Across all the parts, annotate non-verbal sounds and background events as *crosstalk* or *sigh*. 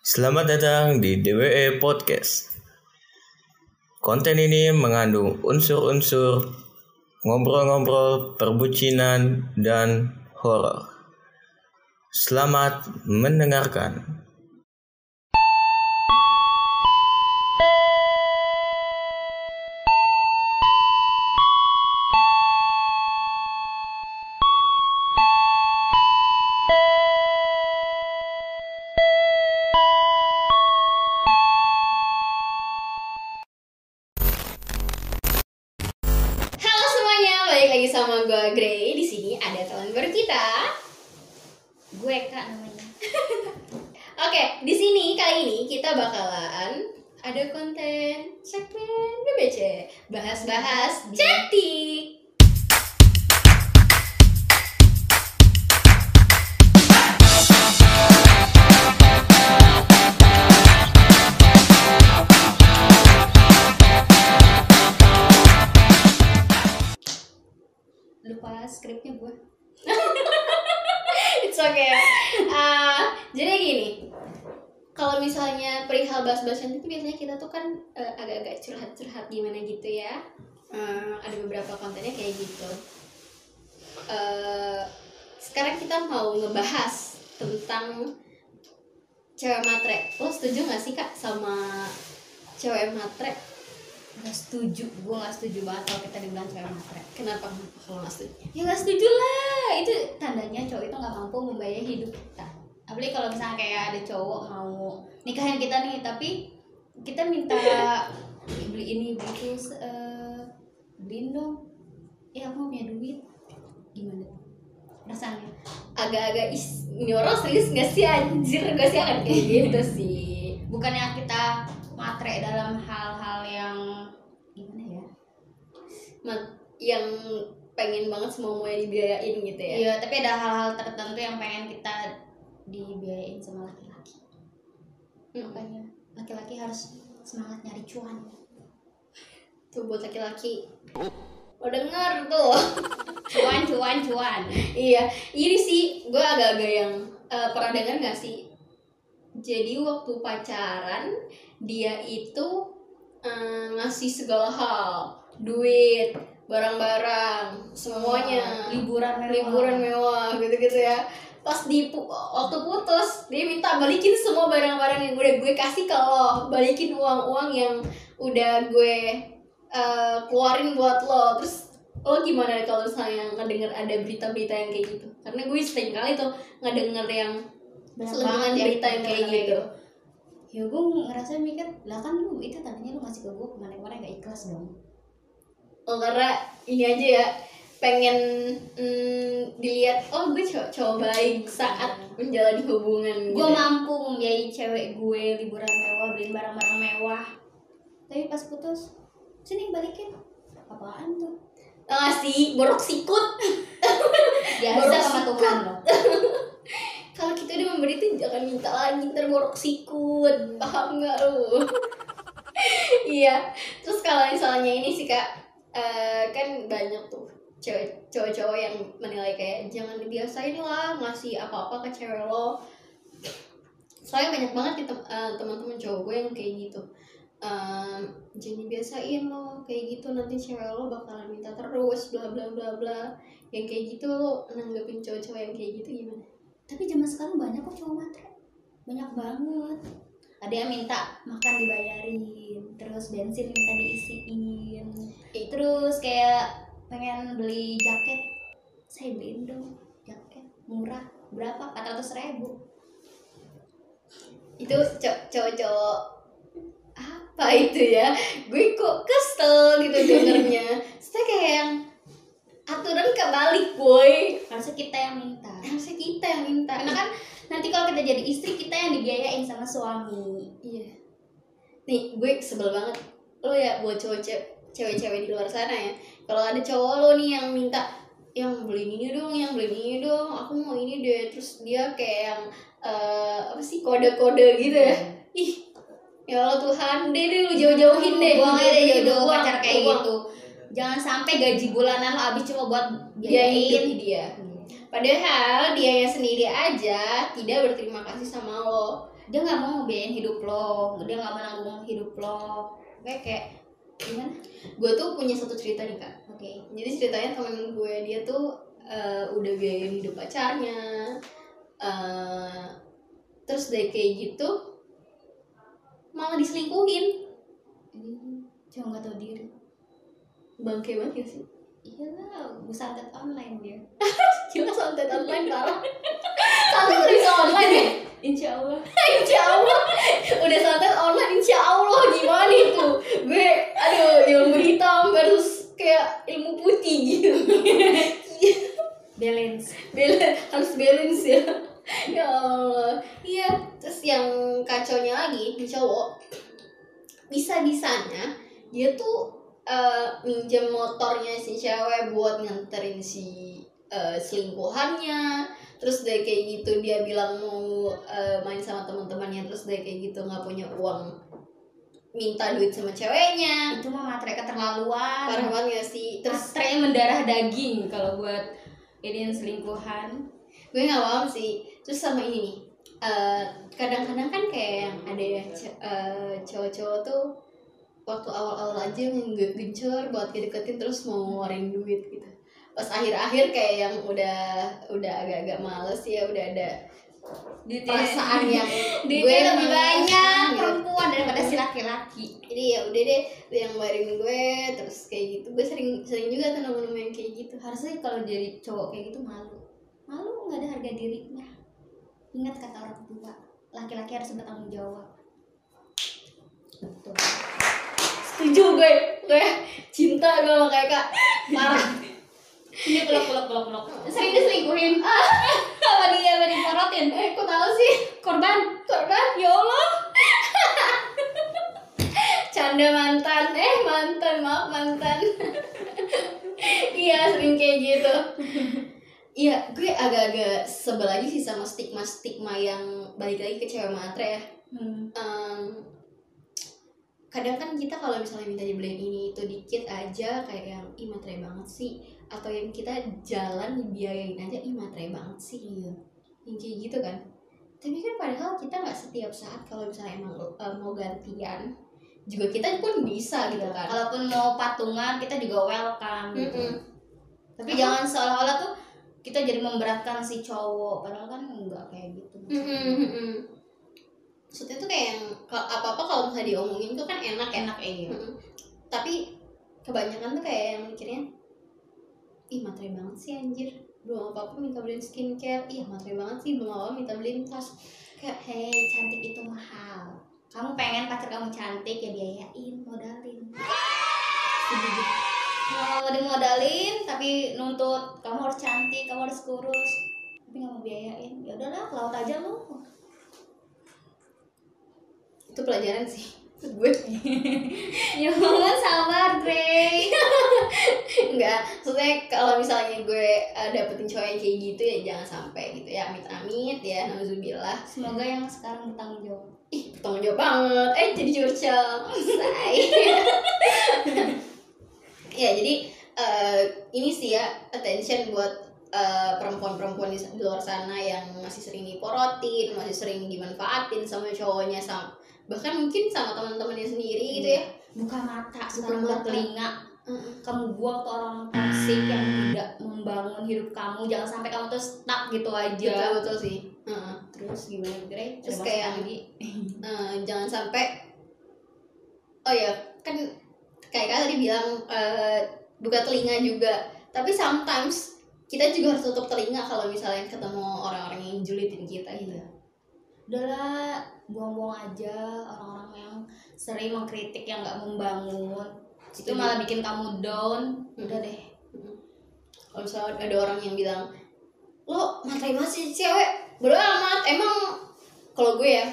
Selamat datang di DWE Podcast. Konten ini mengandung unsur-unsur ngobrol-ngobrol, perbucinan, dan horor. Selamat mendengarkan. Bahas-bahas cantik. lupa skripnya gue *laughs* It's okay. Ah, jadi gini, kalau misalnya perihal bahas-bahas cantik itu biasanya kita tuh kan eh, agak-agak curhat-curhat gimana gitu ya. Eh, ada beberapa kontennya kayak gitu. Eh, sekarang kita mau ngebahas tentang cewek matre. Lo setuju gak sih kak sama cewek matre? nggak setuju gue nggak setuju banget kalau kita dibilang cewek matre Kenapa kalau gak setuju? ya nggak setuju lah itu tandanya cowok itu nggak mampu membayar hidup kita apalagi kalau misalnya kayak ada cowok mau nikahin kita nih tapi kita minta beli ini beli itu eh, beliin dong. Ya aku punya duit. Gimana? Rasanya Agak-agak is, orang serius gak sih anjir? Gue sih akan kayak gitu sih. bukannya kita matre dalam hal-hal yang gimana ya? Yang pengen banget semua mau dibiayain gitu ya? Iya, tapi ada hal-hal tertentu yang pengen kita dibiayain sama laki-laki. Hmm. Makanya laki-laki harus semangat nyari cuan. tuh buat laki-laki lo denger tuh *laughs* Cuan, cuan, cuan. iya ini sih gue agak-agak yang eh, pernah dengar gak sih jadi waktu pacaran dia itu eh, ngasih segala hal duit barang-barang semuanya Liburan mewah. liburan mewah gitu-gitu ya pas di waktu putus dia minta balikin semua barang-barang yang udah gue kasih ke lo. Balikin uang-uang yang udah gue eh, keluarin buat lo. Terus lo gimana kalau misalnya ngedenger ada berita-berita yang kayak gitu? Karena gue sering kali tuh ngedenger yang selentingan ya berita yang kayak gitu. Ya gue ngerasa mikir, lah kan lu itu tandanya lu ngasih ke gue ke mana-mana gak ikhlas dong. oh karena ini aja ya pengen mm, dilihat oh gue cowok cowok baik saat menjalani hubungan Gue gitu. mampu membiayai cewek gue liburan mewah, beliin barang-barang mewah. Tapi pas putus, sini balikin. Apaan tuh? Ah sih, borok sikut. *laughs* Biasa Baru sama. Tuhan loh. *laughs* Kalau kita udah memberi tuh jangan minta lagi ntar borok sikut. Paham nggak lu? *laughs* iya. Terus kalau misalnya ini sih kak, eh, kan banyak tuh cowok-cowok yang menilai kayak jangan dibiasain lah ngasih apa-apa ke cewek lo. Soalnya banyak banget tem- eh, teman-teman cowok gue yang kayak gitu. Em, jangan dibiasain lo kayak gitu nanti cewek lo bakalan minta terus bla bla bla bla yang kayak gitu lo nanggepin cowok-cowok yang kayak gitu gimana? Tapi zaman sekarang banyak kok cowok matre. Banyak banget. Ada yang minta makan dibayarin, terus bensin minta diisiin. Terus kayak pengen beli jaket, saya beliin dong jaket. Murah. Berapa? 400 ribu. itu co- cowok-cowok apa itu ya? Gue kok kesel gitu dengernya. Saya kayak yang aturan kebalik boy. Harusnya kita yang minta. harusnya kita yang minta. Karena kan nanti kalau kita jadi istri kita yang dibiayain sama suami. iya. Nih gue sebel banget. Lo ya buat cowok cewek-cewek di luar sana ya kalau ada cowok lo nih yang minta yang beli ini dong yang beli ini dong aku mau ini deh terus dia kayak yang eh, apa sih kode-kode gitu ya ih ya Allah Tuhan deh deh lu jauh-jauhin deh Buang aja deh uang, pacar kayak uang. gitu. Jangan sampai gaji bulanan lo habis cuma buat biayain. dia Padahal dia sendiri aja tidak berterima kasih sama lo. dia nggak mau ngebiayain hidup lo dia nggak mau nanggung hidup lo kayak kayak gimana? Gue tuh punya satu cerita nih kak. Oke. Jadi ceritanya temen gue dia tuh eh, udah biayain hidup pacarnya. Eh, terus dari kayak gitu malah diselingkuhin. Ini cuma nggak tahu diri. Bangke banget ya sih? Iyalah busantet online dia. *laughs* Gila santet online parah. Santet udah bisa online ya insya Allah insya Allah udah santet online insya Allah gimana itu gue aduh ilmu hitam versus kayak ilmu putih gitu balance Bal- harus balance ya ya Allah iya terus yang kacaunya lagi di cowok bisa bisanya dia tuh eh, minjem motornya si cewek buat nganterin si eh, selingkuhannya. Terus dari kayak gitu dia bilang mau eh, main sama teman-temannya terus dari kayak gitu nggak punya uang minta duit sama ceweknya. Itu mah matre keterlaluan. Parah banget gak sih? Terus Terus mendarah daging kalau buat ini yang selingkuhan. Gue nggak paham sih. Terus sama ini nih eh, kadang-kadang kan kayak yang ada ya cowok-cowok tuh waktu awal-awal aja gencar buat deketin terus mau ngeluarin duit gitu. Pas akhir-akhir kayak yang udah udah agak-agak males ya udah ada perasaan yang *laughs* gue lebih banyak gitu. perempuan daripada si laki-laki. Jadi ya udah deh yang bayarin gue terus kayak gitu. Gue sering sering juga tuh nemu-nemu yang kayak gitu. Harusnya kalau jadi cowok kayak gitu malu. Malu nggak ada harga dirinya ingat kata orang tua laki-laki harus bertanggung jawab. Betul. Setuju gue gue cinta gue sama kayak kak parah. Ini peluk peluk peluk peluk. Sering diselingkuhin. *laughs* Apa dia apa diporotin eh kok tahu sih? Korban? Korban? Ya Allah. *laughs* Canda mantan. Eh mantan maaf mantan. *laughs* Iya sering kayak gitu iya gue agak-agak sebel lagi sih sama stigma stigma yang balik lagi ke cewek matre ya hmm. Em, kadang kan kita kalau misalnya minta dibeliin ini itu dikit aja kayak yang ih matre banget sih atau yang kita jalan dibiayain aja ih matre banget sih iya yang kayak gitu kan tapi kan padahal kita nggak setiap saat kalau misalnya emang eh, mau gantian juga kita pun bisa gitu kan kalaupun mau patungan kita juga welcome gitu. Mm-mm. tapi jangan seolah-olah tuh kita jadi memberatkan si cowok padahal kan enggak kayak gitu mm-mm. maksudnya tuh kayak yang apa apa kalau misalnya diomongin tuh kan enak ya enak Mm-mm. tapi kebanyakan tuh kayak yang mikirnya ih materi banget sih anjir belum apa apa minta beliin skincare ih materi banget sih belum apa apa minta beliin tas kayak Hei, cantik itu mahal. Kamu pengen pacar kamu cantik ya biayain, modalin. Mau dimodalin tapi nuntut kamu harus cantik, kamu harus kurus. Tapi nggak mau biayain. Ya udahlah, laut aja lu. itu pelajaran sih gue *laughs* ya mohon sabar, Dre. enggak *laughs* maksudnya kalau misalnya gue uh, dapetin cowok yang kayak gitu ya jangan sampai gitu ya amit amit ya nauzubillah Semoga yang sekarang bertanggung jawab. ih bertanggung jawab banget eh jadi curcol *laughs* say ya jadi eh, ini sih ya attention buat eh, perempuan-perempuan di di luar sana yang masih sering diporotin masih sering dimanfaatin sama cowoknya sama bahkan mungkin sama teman-temannya sendiri gitu ya Buka mata, Buka sekarang buka mata. telinga. Heeh. Kamu buang tuh orang toksik yang tidak membangun hidup kamu. Jangan sampai kamu tuh stuck gitu aja. betul betul sih Heeh. Terus gimana, Dre? Terus kayak- lagi? *laughs* Eh, jangan sampai oh ya kan kayak kak tadi bilang eh, buka telinga juga. Tapi sometimes kita juga harus tutup telinga kalau misalnya ketemu orang-orang yang julitin kita gitu. Udahlah buang-buang aja orang-orang yang sering mengkritik yang nggak membangun. Itu malah bikin kamu down. Hmm. udah deh. Kalau misalnya ada orang yang bilang lo materi masih cewek. Bodo amat. Emang kalau gue ya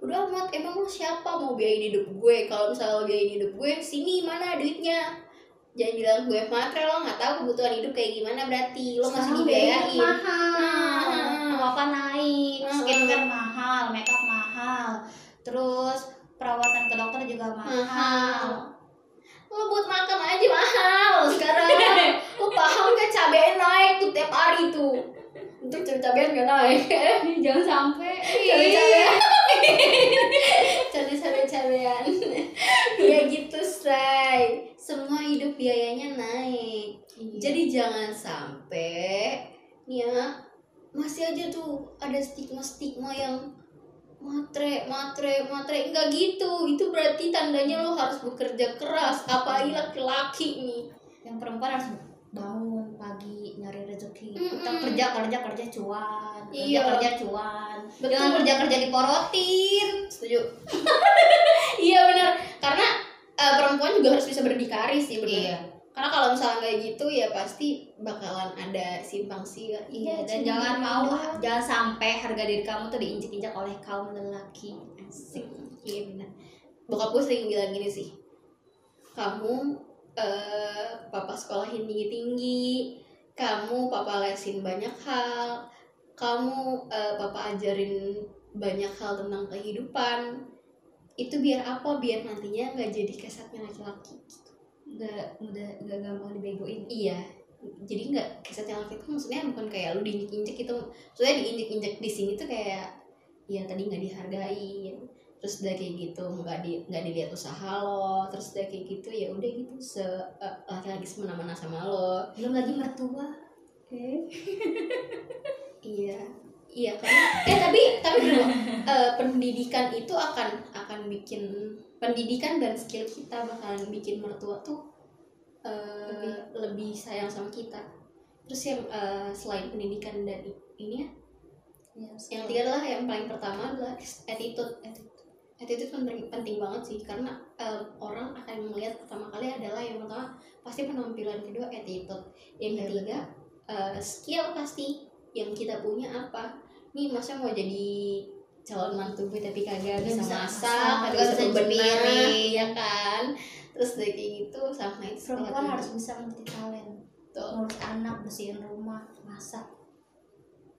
bodo amat emang lo siapa mau biayain hidup gue? Kalau misalnya lo biayain hidup gue sini mana duitnya? Jangan bilang gue matre lo nggak tahu kebutuhan hidup kayak gimana berarti. Lo masih dibiayain. mahal. Hmm. apa apa naik Hmm. skincare mahal makeup mahal terus perawatan ke dokter juga mahal mahal lo buat makan aja mahal sekarang lo paham gak cabai naik tuh tiap hari tuh untuk cabai gak naik jangan sampai cabai cabai cari cabe-cabean ya gitu say semua hidup biayanya naik Iya. jadi jangan sampai nih ya masih aja tuh ada stigma-stigma yang matre, matre, matre enggak gitu. Itu berarti tandanya lo harus bekerja keras. Apalagi laki-laki nih. yang perempuan harus bangun pagi nyari rezeki Mm-mm. kita kerja kerja kerja cuan kerja Iya. kerja cuan Betul. jangan kerja kerja diporotin Setuju. *laughs* iya benar. Karena eh, perempuan juga harus bisa berdikari sih benar. Iya. Karena kalau misalnya kayak gitu ya pasti bakalan ada simpang siur. Iya, dan cuma jangan mau jangan sampai harga diri kamu tuh diinjek-injek oleh kaum lelaki. Asik. Iya benar. Bokap gue sering bilang gini sih. Kamu eh papa sekolahin tinggi-tinggi, kamu papa lesin banyak hal, kamu eh, papa ajarin banyak hal tentang kehidupan. Itu biar apa? Biar nantinya nggak jadi kesetnya laki-laki. Gak mudah gak gampang dibegoin. Iya. Jadi nggak kesetnya laki itu maksudnya bukan kayak lu diinjek-injek itu. Maksudnya diinjek-injek di sini tuh kayak ya tadi nggak dihargai terus udah kayak gitu nggak di nggak dilihat usaha lo terus udah kayak gitu ya udah gitu se eh, laki-laki semena-mena sama lo Belum lagi mertua. *laughs* iya iya karena eh tapi tapi bro, *laughs* eh, pendidikan itu akan akan bikin pendidikan dan skill kita bakalan bikin mertua tuh eh, lebih. sayang sama kita. Terus yang eh, selain pendidikan dan ini ya yang ketiga adalah yang paling pertama adalah attitude. Attitude. Kan penting, penting banget sih karena eh, orang akan melihat pertama kali adalah yang pertama pasti penampilan kedua attitude. Yang Iya, ketiga eh, skill pasti yang kita punya apa. Nih masa mau jadi calon mantu gue tapi kagak bisa bisa masak kagak bisa nyupirin. ya kan terus dari kayak gitu sama itu Perempuan harus bisa multi talent. Tuh. Ngurus anak, bersihin rumah, masak,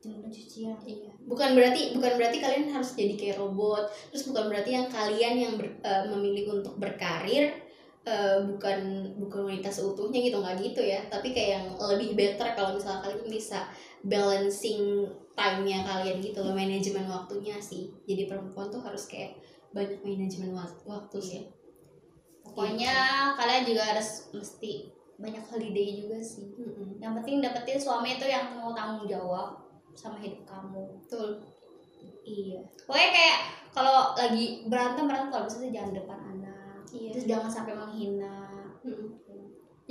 jemur cucian. Iya. Bukan berarti bukan berarti kalian harus jadi kayak robot. Terus bukan berarti yang kalian yang ber- eh, memilih untuk berkarir eh, bukan bukan wanita seutuhnya gitu nggak gitu ya. Tapi kayak yang lebih better kalau misalnya kalian bisa balancing time-nya kalian gitu loh, manajemen waktunya sih. Jadi perempuan tuh harus kayak banyak manajemen wak- waktu sih. Pokoknya kalian juga harus mesti banyak holiday juga sih. Mm-mm. Yang penting dapetin suami itu yang mau tanggung jawab sama hidup kamu. Betul. Iya. Pokoknya kayak kalau lagi berantem berantem kalau bisa sih jangan depan anak. Iya. Terus jangan sampai menghina. Mm-mm.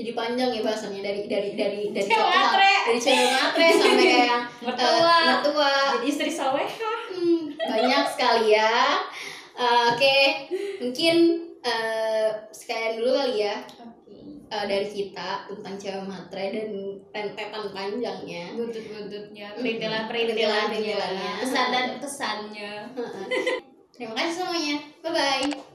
Jadi panjang ya bahasannya dari dari dari dari Cewek matre. dari cewek matre sampai kayak yang *laughs* Mertua. eh, mertua Jadi istri soleha. Hmm, banyak sekali ya. Eh, Oke, mungkin eh, sekalian dulu kali ya eh, dari kita tentang cewek matre dan rentetan panjangnya. Buntut-buntutnya, Perintilan-perintilannya. perintilan-perintilannya, pesan dan kesannya. Terima kasih semuanya. Bye bye.